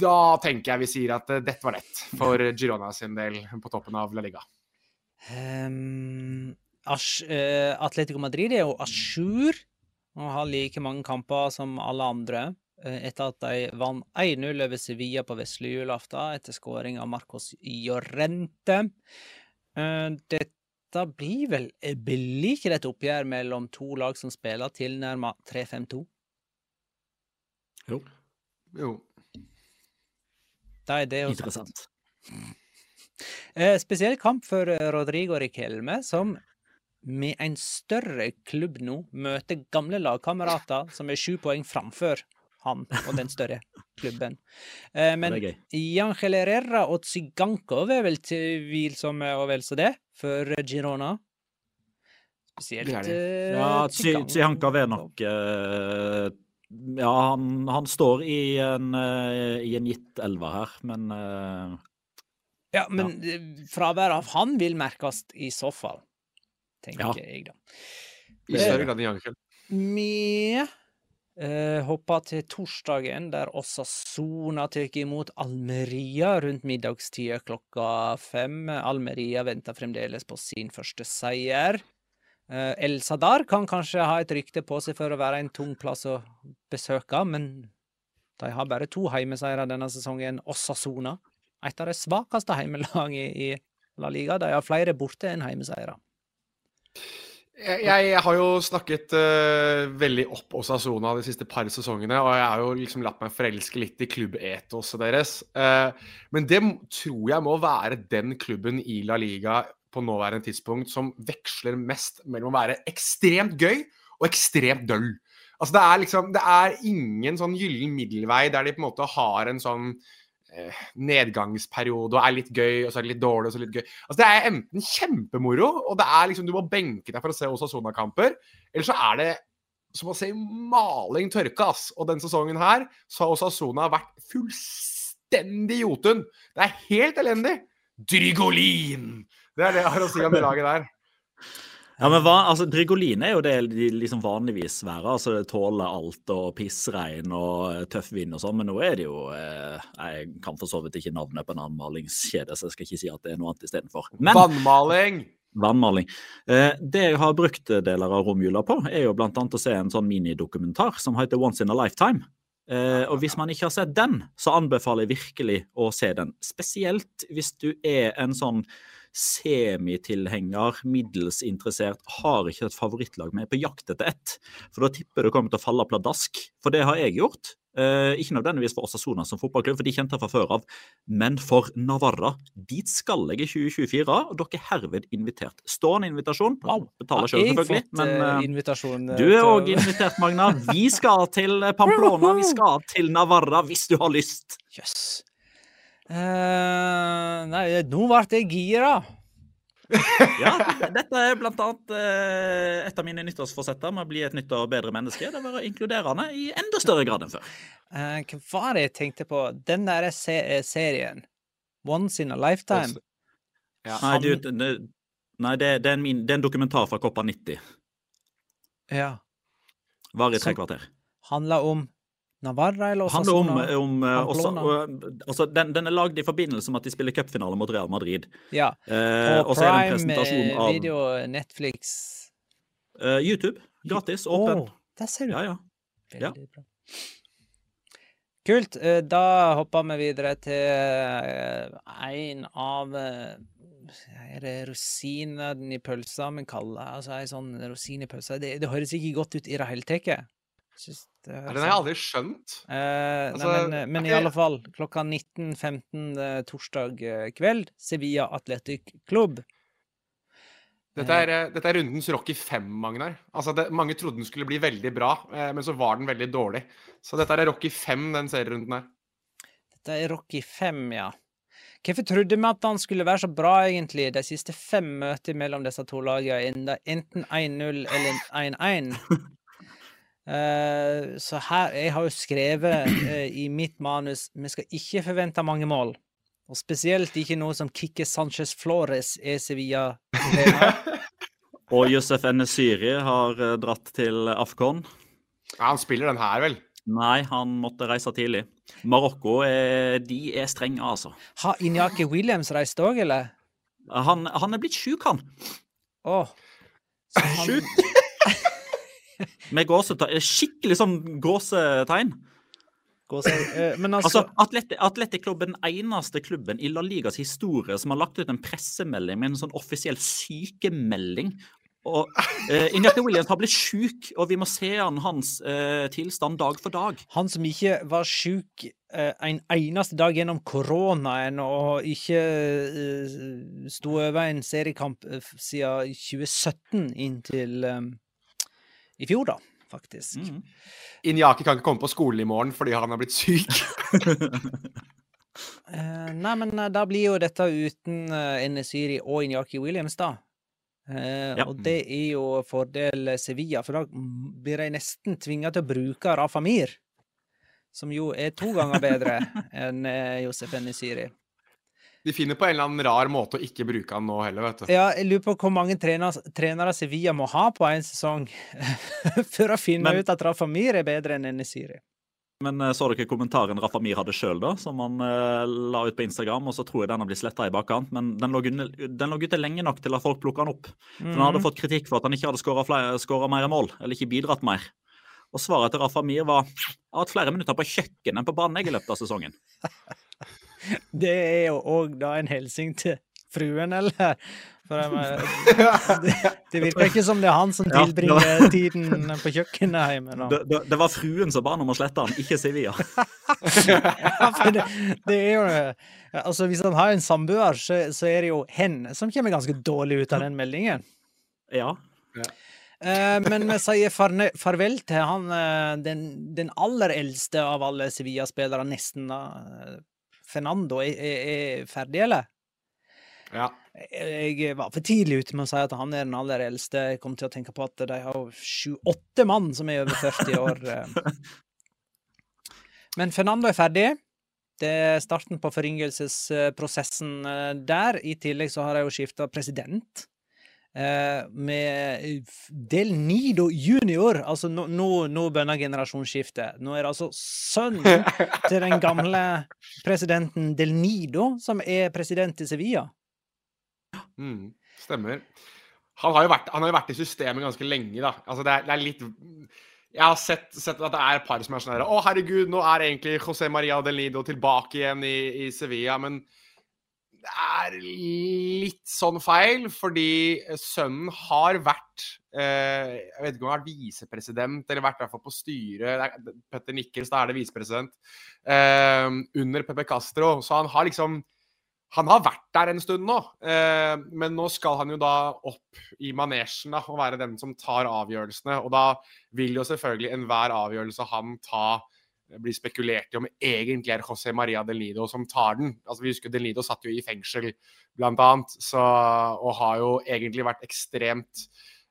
da tenker jeg vi sier at eh, dette var lett for Girona sin del på toppen av La Liga. Um, Atletico Madrid er jo à jour og har like mange kamper som alle andre. eh, etter at de vant 1-0 over Sevilla på vesle julaften etter skåring av Marcos Llorente. Eh, dette blir vel Blir ikke det et oppgjør mellom to lag som spiller tilnærma 3-5-2? Jo. Jo. Det er det Interessant. Eh, spesiell kamp for eh, Rodrigo Riquelme, som med en større klubb nå møter gamle lagkamerater som er sju poeng framfor han og den større klubben. Eh, men Jan er Herrera og Tsigankov er vel tvilsomme og vel så det for Girona. Spesielt Det det. Ja, Tsigankov. Er nok Ja, han, han står i en, i en gitt elver her, men Ja, men ja. fraværet av han vil merkes i så fall, tenker Ja. jeg da. I større grad enn Jankel. Vi eh, hopper til torsdagen, der Osasona tar imot Almeria rundt middagstida klokka fem. Almeria venter fremdeles på sin første seier. Eh, El Sadar kan kanskje ha et rykte på seg for å være en tung plass å besøke, men de har bare to heimeseiere denne sesongen. Osasona, et av de svakeste heimelagene i La Liga. De har flere borte enn heimeseiere. Jeg, jeg har jo snakket uh, veldig opp Osasona de siste par sesongene, og jeg har jo liksom latt meg forelske litt i klubbetoset deres. Uh, men det tror jeg må være den klubben i La Liga på nåværende tidspunkt som veksler mest mellom å være ekstremt gøy og ekstremt døll. Altså det er liksom Det er ingen sånn gyllen middelvei der de på en måte har en sånn nedgangsperiode og er litt gøy, og så er det litt dårlig, og så er det litt gøy. Altså Det er enten kjempemoro, og det er liksom du må benke deg for å se Osasona-kamper, eller så er det som å se maling tørke, ass. Og den sesongen her så har Osasona vært fullstendig Jotun. Det er helt elendig. Drygolin! Det er det jeg har å si om det laget der. Ja, men hva, altså, Drigoline er jo det de liksom vanligvis være. altså Det tåler alt og pissregn og eh, tøff vind og sånn, men nå er det jo eh, Jeg kan for så vidt ikke navnet på en annenmalingskjede, så jeg skal ikke si at det er noe annet istedenfor. Vannmaling! vannmaling. Eh, det jeg har brukt deler av romjula på, er jo annet å se en sånn minidokumentar som heter Once in a Lifetime. Eh, og hvis man ikke har sett den, så anbefaler jeg virkelig å se den. Spesielt hvis du er en sånn semitilhenger, middels interessert, har ikke et favorittlag, men er på jakt etter ett. For da tipper du kommer til å falle pladask. For det har jeg gjort. Eh, ikke nødvendigvis for Osasona som fotballklubb, for de kjente jeg fra før av, men for Navarra. Dit skal jeg i 2024, og dere er herved invitert. Stående invitasjon. Wow. Betaler selv, selvfølgelig. Men eh, du er til òg invitert, Magna. Vi skal til Pamplona, vi skal til Navarra hvis du har lyst. Jøss. Eh, nei, nå ble jeg gira. Ja, dette er blant annet eh, et av mine nyttårsforsetter med å bli et nytt og bedre menneske. Det var inkluderende i enda større grad enn før. Uh, hva var det jeg tenkte på? Den der se serien. Once in a lifetime. Ja. Nei, du, det, nei det, det, er en min, det er en dokumentar fra Koppa 90. Ja. Varer i tre kvarter. Handla om Navarra eller Osasuna? handler om, om eh, også, Pamplona. altså, den, den er lagd i forbindelse med at de spiller cupfinale mot Real Madrid. Ja. Eh, På en Prime eh, av Video, Netflix eh, YouTube. Gratis, åpen. Å, der ser du. Ja, ja. Ja. Bra. Kult. eh, Da hopper vi videre til en av eh, Er det rosinen i pølsa men kaller Altså ei sånn rosin i pølsa. Det, det høres ikke godt ut i det hele tatt. Syns det er, Den har jeg sånn- aldri skjønt. Eh, Altså, nei, men, men i alle fall, klokka 19.15 eh, torsdag eh, kveld, Sevilla Athletic Club. Dette er, eh, dette er rundens Rocky 5, Magnar. Altså, det, mange trodde den skulle bli veldig bra, eh, men så var den veldig dårlig. Så dette er Rocky 5, den serierunden her. Dette er Rocky 5, ja. Hvorfor trodde vi at han skulle være så bra, egentlig? De siste fem møtene mellom disse to lagene enten 1-0 eller 1-1. Eh, så her Jeg har jo skrevet eh, i mitt manus vi skal ikke forvente mange mål. Og spesielt ikke noe som Kikki Sanchez Flores er Sevilla-trener. Og Josef Enesyri har eh, dratt til Afcon. Ja, han spiller den her, vel? Nei, han måtte reise tidlig. Marokko er, de er strenge, altså. Har Inyaki Williams reist òg, eller? Han, han er blitt sjuk, han. Å. Oh. han- Sjuk. Med gåsetegn. Skikkelig sånn gåsetegn. Gå eh, Men altså, Altså, Atleti- Athletic er den eneste klubben i La Ligas historie som har lagt ut en pressemelding med en sånn offisiell sykemelding. Og eh, Injaki Williams har blitt sjuk, og vi må se an hans eh, tilstand dag for dag. Han som ikke var sjuk eh, en eneste dag gjennom koronaen, og ikke eh, sto over en seriekamp eh, siden 2017 inntil eh, i fjor, da, faktisk. Mm. Inyaki kan ikke komme på skolen i morgen fordi han har blitt syk. uh, nei, men eh, da blir jo dette uten uh, Enesiri og Inyaki Williams, da. Uh, Ja. Og det er jo fordel Sevilla, for da blir de nesten tvinga til å bruke Rafa Mir. Som jo er to ganger bedre enn uh, Josef Enesiri. De finner på en eller annen rar måte å ikke bruke han nå heller, vet du. Ja, jeg lurer på hvor mange trener, trenere Sevilla må ha på en sesong for å finne Men- ut at Rafa Mir er bedre enn Enesiri. Men eh, så dere kommentaren Rafa Mir hadde sjøl, da? Som han eh, la ut på Instagram, og så tror jeg den har blitt sletta i bakkant. Men den lå, under- den lå ute lenge nok til at folk plukka den opp. For han hadde fått kritikk for at han ikke hadde skåra mer mål, eller ikke bidratt mer. Og svaret til Rafa Mir var at har hatt flere minutter på kjøkkenet enn på banen jeg i løpet av sesongen. Det er jo òg da en hilsen til fruen, eller? For jeg, det, det virker ikke som det er han som Ja, tilbringer tiden på kjøkkenet hjemme. nå. Det, det, det var fruen som ba han om å slette han, ikke Sevilla. Ja, for det, det er jo Altså, hvis han har en samboer, så, så er det jo hen som kommer ganske dårlig ut av den meldingen. Ja. Eh, men vi sier farne, farvel til han eh, den, den aller eldste av alle Sevilla-spillere, nesten. da. Fernando er, er, er ferdig, eller? Ja. Jeg var for tidlig ute med å si at han er den aller eldste. Jeg kom til å tenke på at de har sju-åtte mann som er over 40 år. eh. Men Fernando er ferdig. Det er starten på foryngelsesprosessen eh, der. I tillegg så har de jo skifta president. Eh, Med Del Nido junior. Altså, nå, nå, nå bønner generasjonsskiftet. Nå er det altså sønnen til den gamle presidenten Del Nido som er president i Sevilla. Mm, stemmer. Han har, jo vært, han har jo vært i systemet ganske lenge, da. Altså, det er, det er litt Jeg har sett, sett at det er et par som er sånn her Å, herregud, nå er egentlig José Maria Del Nido tilbake igjen i, i Sevilla, men er litt sånn feil, fordi sønnen har vært eh, Jeg vet ikke om han har vært visepresident, eller vært i hvert fall på styret. Er- Petter Nikkels, da er det visepresident. Eh, under Pepe Castro. Så han har liksom han har vært der en stund nå, eh, men nå skal han jo da opp i manesjen da, og være den som tar avgjørelsene. Og da vil jo selvfølgelig enhver avgjørelse han ta bli spekulert i om egentlig er José Maria Del Nido som tar den. Altså Vi husker Del Nido satt jo i fengsel, blant annet, og har jo egentlig vært ekstremt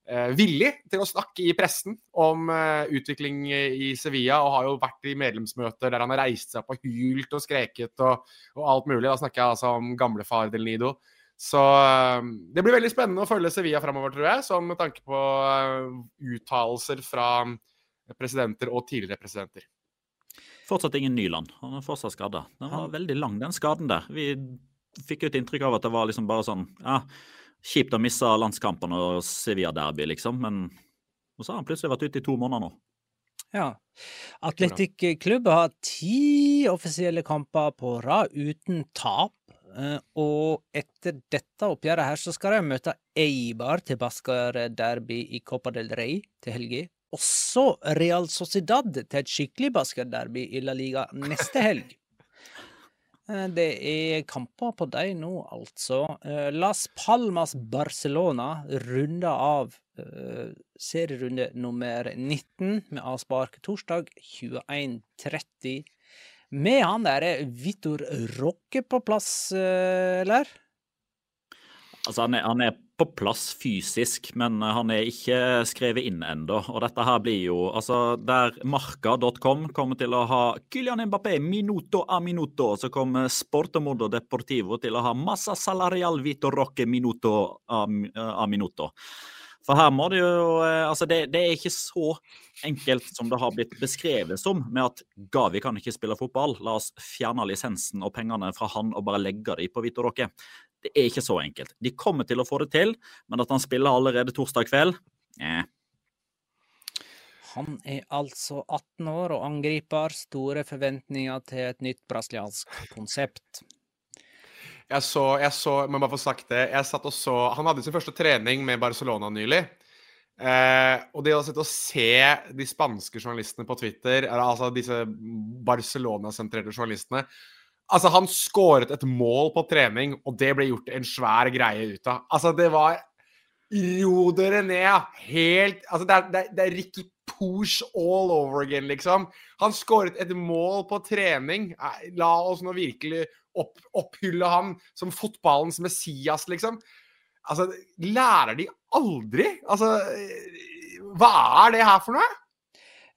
eh, villig til å snakke i pressen om eh, utvikling i Sevilla, og har jo vært i medlemsmøter der han har reist seg opp og hylt og skreket og, og alt mulig. Da snakker jeg altså om gamlefar Del Nido. Så eh, det blir veldig spennende å følge Sevilla framover, tror jeg, sånn med tanke på eh, uttalelser fra presidenter og tidligere presidenter. Fortsatt ingen Nyland. Han er fortsatt skada. Den var veldig lang, den skaden der. Vi fikk jo et inntrykk av at det var liksom bare sånn ja, Kjipt å miste landskampen og Sevilla-derby, liksom. Men og så har han plutselig vært ute i to måneder nå. Ja. Atletic Klubb har ti offisielle kamper på rad uten tap. Eh, og etter dette oppgjøret her, så skal de møte Eibar til Basker Derby i Copa del Rey til helga. Også Real Sociedad til et skikkelig basketderby i La Liga neste helg. Eh, det er kamper på dem nå, altså. Eh, Las Palmas Barcelona runder av serierunde nummer 19 med avspark torsdag 21.30 med han derre Vitor Rocke på plass, eh, eller? Altså, han er, han er, på plass fysisk, men han er ikke skrevet inn ennå. Og dette her blir jo Altså, der marka.com kommer til å ha Kylian Mbappé minuto a minuto, så kommer Sportomodo Deportivo til å ha Massa Salarial vito Rocke minuto a, a minuto. For her må det jo eh, Altså, det, det, er ikke så enkelt som det har blitt beskrevet som, med at Gavi kan ikke spille fotball. La oss fjerne lisensen og pengene fra han og bare legge dem på Vito Rocke. Det er ikke så enkelt. De kommer til å få det til, men at han spiller allerede torsdag kveld eh. Han er altså 18 år og angriper store forventninger til et nytt brasiliansk konsept. Jeg så, jeg så, må bare få sagt det, jeg satt og så Han hadde sin første trening med Barcelona nylig. Eh, og det å sitte og se de spanske journalistene på Twitter, altså disse Barcelona-sentrerte journalistene Altså, han skåret et mål på trening, og det ble gjort en svær greie ut av. Altså, det var Ro dere ned! Helt Altså, det er, det det er Ricky Poosh all over again, liksom. Han skåret et mål på trening. La oss nå virkelig opp, opphylle han som fotballens Messias, liksom. Altså, lærer de aldri? Altså, hva er det her for noe?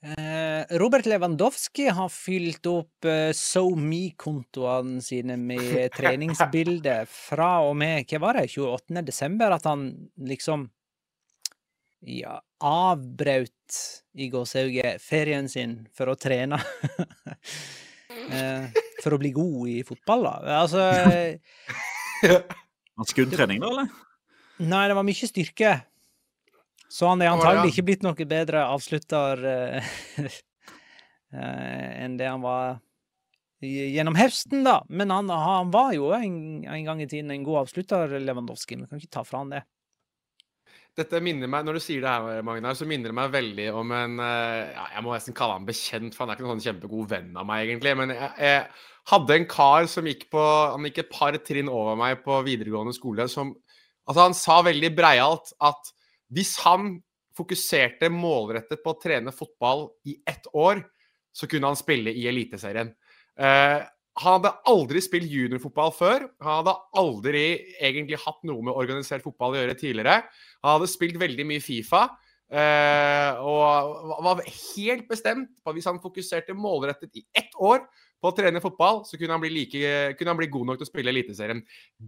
Eh, Robert Lewandowski har fylt opp eh, SoMe-kontoene sine med treningsbilder fra og med hva var det, 28. desember, at han liksom ja, avbrøt i gåsehauget ferien sin for å trene. eh, for å bli god i fotball, da. Altså Skuddtrening, da, eller? Nei, det var mye styrke. Så han er antagelig ikke blitt noe bedre avslutter uh, enn det han var gjennom høsten, da. Men han, han var jo en, en, gang i tiden en god avslutter, Lewandowski. Vi kan ikke ta fra han det. Dette minner meg, Når du sier det her, Magnar, så minner det meg veldig om en eh, ja, Jeg må nesten kalle han bekjent, for han er ikke noen sånn kjempegod venn av meg, egentlig. Men jeg, jeg hadde en kar som gikk på Han gikk et par trinn over meg på videregående skole, som Altså, han sa veldig breialt at hvis han fokuserte målrettet på å trene fotball i ett år, så kunne han spille i Eliteserien. Uh, han hadde aldri spilt juniorfotball før. Han hadde aldri egentlig hatt noe med organisert fotball å gjøre tidligere. Han hadde spilt veldig mye Fifa. Uh, og var helt bestemt på at hvis han fokuserte målrettet i ett år på å trene fotball, så kunne han bli, like, kunne han bli god nok til å spille Eliteserien.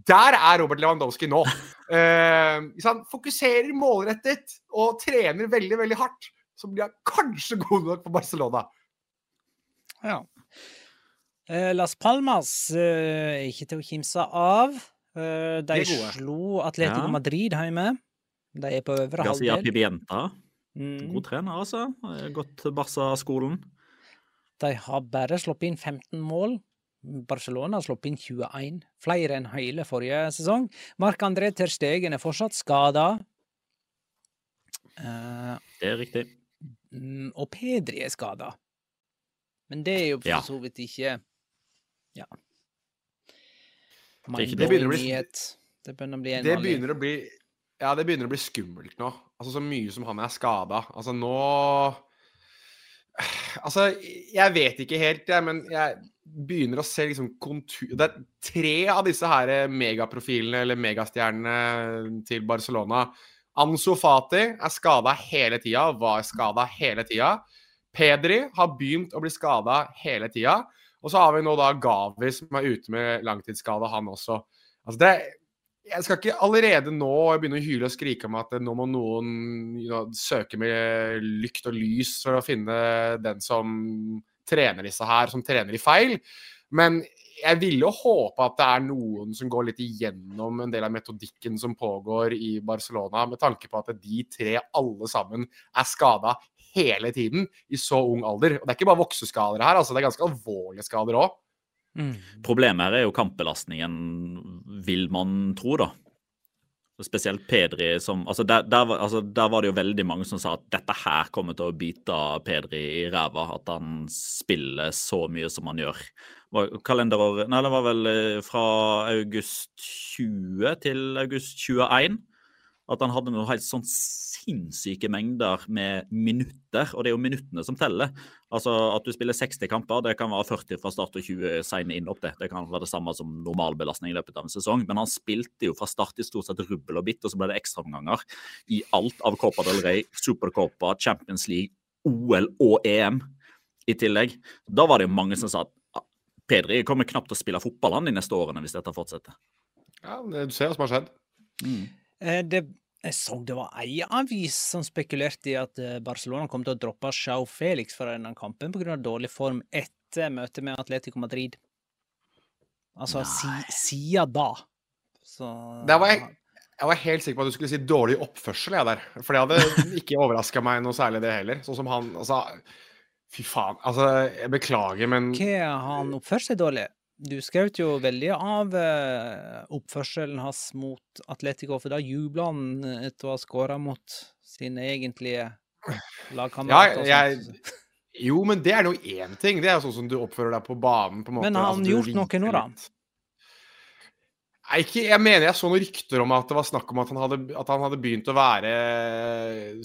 Der er Robert Lewandowski nå. Uh, hvis han fokuserer målrettet og trener veldig, veldig hardt, så blir han kanskje god nok for Barcelona. Ja. Eh, Las Palmas er er ikke til å kimse av. de slo Atletico ja. Madrid hjemme. De er på øvre halvdel. Garcia Pibienta. Mm. God trener, altså. Gått Barca-skolen. De har bare sluppet inn 15 mål. Barcelona har sluppet inn 21, flere enn hele forrige sesong. Marc-André Ter Stegen er fortsatt skada. Uh, det er riktig. Um, og Pedri er skada. Men det er jo for ja. så vidt ikke Ja. Det, det, begynner bli, det begynner å bli Det begynner å bli Ja, det begynner å bli skummelt nå. Altså Så mye som han er skada. Altså nå Altså, jeg vet ikke helt, jeg, men jeg begynner å se liksom kontur Det er tre av disse her megaprofilene, eller megastjernene til Barcelona. Anso Fati er skada hele tida, var skada hele tida. Pedri har begynt å bli skada hele tida. Og så har vi nå da Gavi som er ute med langtidsskade, han også. Altså det, jeg skal ikke allerede nå begynne å hyle og skrike om at nå må noen you know, søke med lykt og lys for å finne den som trener disse her, som trener i feil. Men jeg ville håpe at det er noen som går litt igjennom en del av metodikken som pågår i Barcelona, med tanke på at de tre alle sammen er skada hele tiden i så ung alder. Og det er ikke bare vokseskader her, altså det er ganske alvorlige skader òg. Mm. Problemet her er jo kampbelastningen, vil man tro, da. Spesielt Pedri som altså der, der, altså der, var det jo veldig mange som sa at dette her kommer til å bite Pedri i ræva. At han spiller så mye som han gjør. Kalenderåret Nei, det var vel eh, fra august 20 til august 21 at han hadde noen helt sånn sinnssyke mengder med minutter, og det er jo minuttene som teller. Altså At du spiller 60 kamper, det kan være 40 fra start og 20 sene inn opp det. Det kan være det samme som normalbelastning i løpet av en sesong. Men han spilte jo fra start i stort sett rubbel og bitt, og så ble det ekstraomganger i alt av Copa del Rey, Supercopa, Champions League, OL og EM i tillegg. Da var det jo mange som sa at ah, Pedri kommer knapt til å spille fotball han de neste årene hvis dette fortsetter. Ja, Du ser hva som har skjedd. Mm. Eh, det, jeg så det var ei avis som spekulerte i at eh, Barcelona kom til å droppe Chau Felix fra denne kampen pga. dårlig form etter møtet med Atletico Madrid. Altså si, siden da. Så Det var jeg, jeg var helt sikker på at du skulle si dårlig oppførsel, jeg der. For det hadde ikke overraska meg noe særlig, det heller. Sånn som han Altså, fy faen. Altså, jeg beklager, men Hva har han oppført seg dårlig? Du skrøt jo veldig av eh, oppførselen hans mot Atletico, for da jubla han etter å ha skåra mot sine egentlige lagkamerater. Ja, jeg, jo, men det er nå én ting. Det er sånn som du oppfører deg på banen. På men har han altså, gjort noe nå, da? Ikke, jeg mener jeg så noen rykter om at det var snakk om at han hadde, at han hadde begynt å være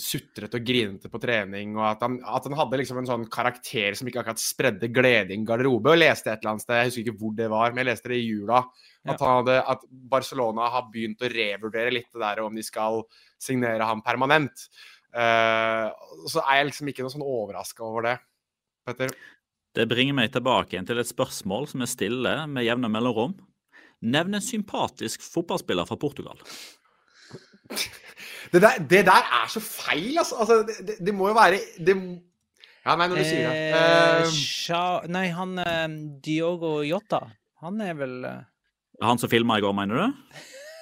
sutrete og grinete på trening, og at han, at han, hadde liksom en sånn karakter som ikke akkurat spredde glede i en garderobe. og leste et eller annet sted, Jeg husker ikke hvor det var, men jeg leste det i jula. At, hadde, at Barcelona har begynt å revurdere litt det der om de skal signere ham permanent. Uh, så er jeg liksom ikke noe sånn overraska over det, Petter. Det bringer meg tilbake igjen til et spørsmål som jeg stiller med jevne mellomrom. Nevn en sympatisk fotballspiller fra Portugal. Det der, det der er så feil, altså. altså det, det, det, må jo være det, Ja, nei, når du sier det. Uh, nei, han uh, Diogo Jota, han er vel uh... Han som filma i går, mener du?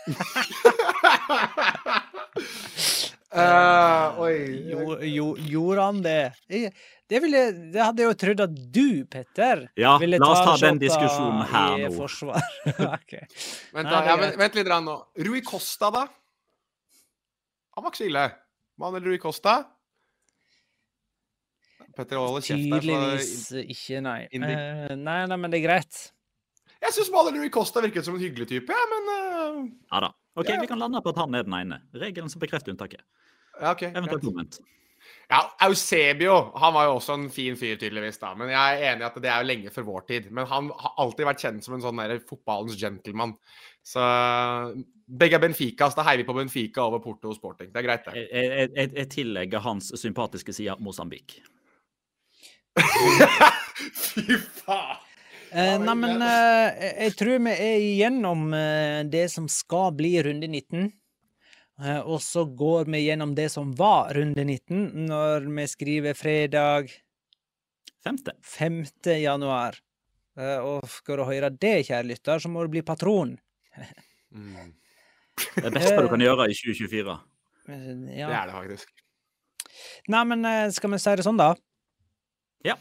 oi. Jo, jo, gjorde han det? Det, ville, det, hadde jeg jo trodd at du, Petter, ja, ville ta ta den diskusjonen her nå. okay. vent, da, ja, vent, vent, litt nå. Rui Costa, da? Han var ikke så ille. Manuel Rui Costa? Petter holder kjeft der. Tydeligvis ikke, nei. Uh, nei. Nei, men det er greit. Jeg syns Manuel Rui Costa virket som en hyggelig type, ja, men uh... Ja da. OK, ja. vi kan lande på at han er den ene. Regelen som bekrefter unntaket. Ja, okay, Eventuelt moment. Ja, Eusebio han var jo også en fin fyr, tydeligvis. da, men Jeg er enig i at det er jo lenge før vår tid. Men han har alltid vært kjent som en sånn der fotballens gentleman. Så begge er Benficas. Da heier vi på Benfica over Porto Sporting. Det er greit, det. Jeg, jeg, jeg tillegger hans sympatiske side Mosambik. Fy faen! Eh, nei, men eh, jeg tror vi er igjennom eh, det som skal bli runde 19. Eh, og så går vi gjennom det som var runde 19, når vi skriver fredag 5. 5. januar. Eh, og skal du høre det, kjære lytter, så må du bli patron. mm. Det beste du kan gjøre i 2024. Ja. Det er det faktisk. Nei, men eh, skal vi si det sånn, da? Ja.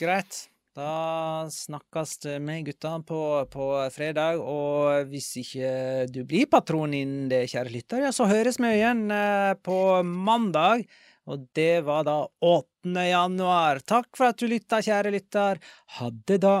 Greit. Da snakkes det med gutta på, på, fredag, og hvis ikke du blir patron innen det, kjære lytter, ja, så høres vi igjen eh, på mandag. Og det var da 8. januar. Takk for at du lytta, kjære lytter. Ha det, da.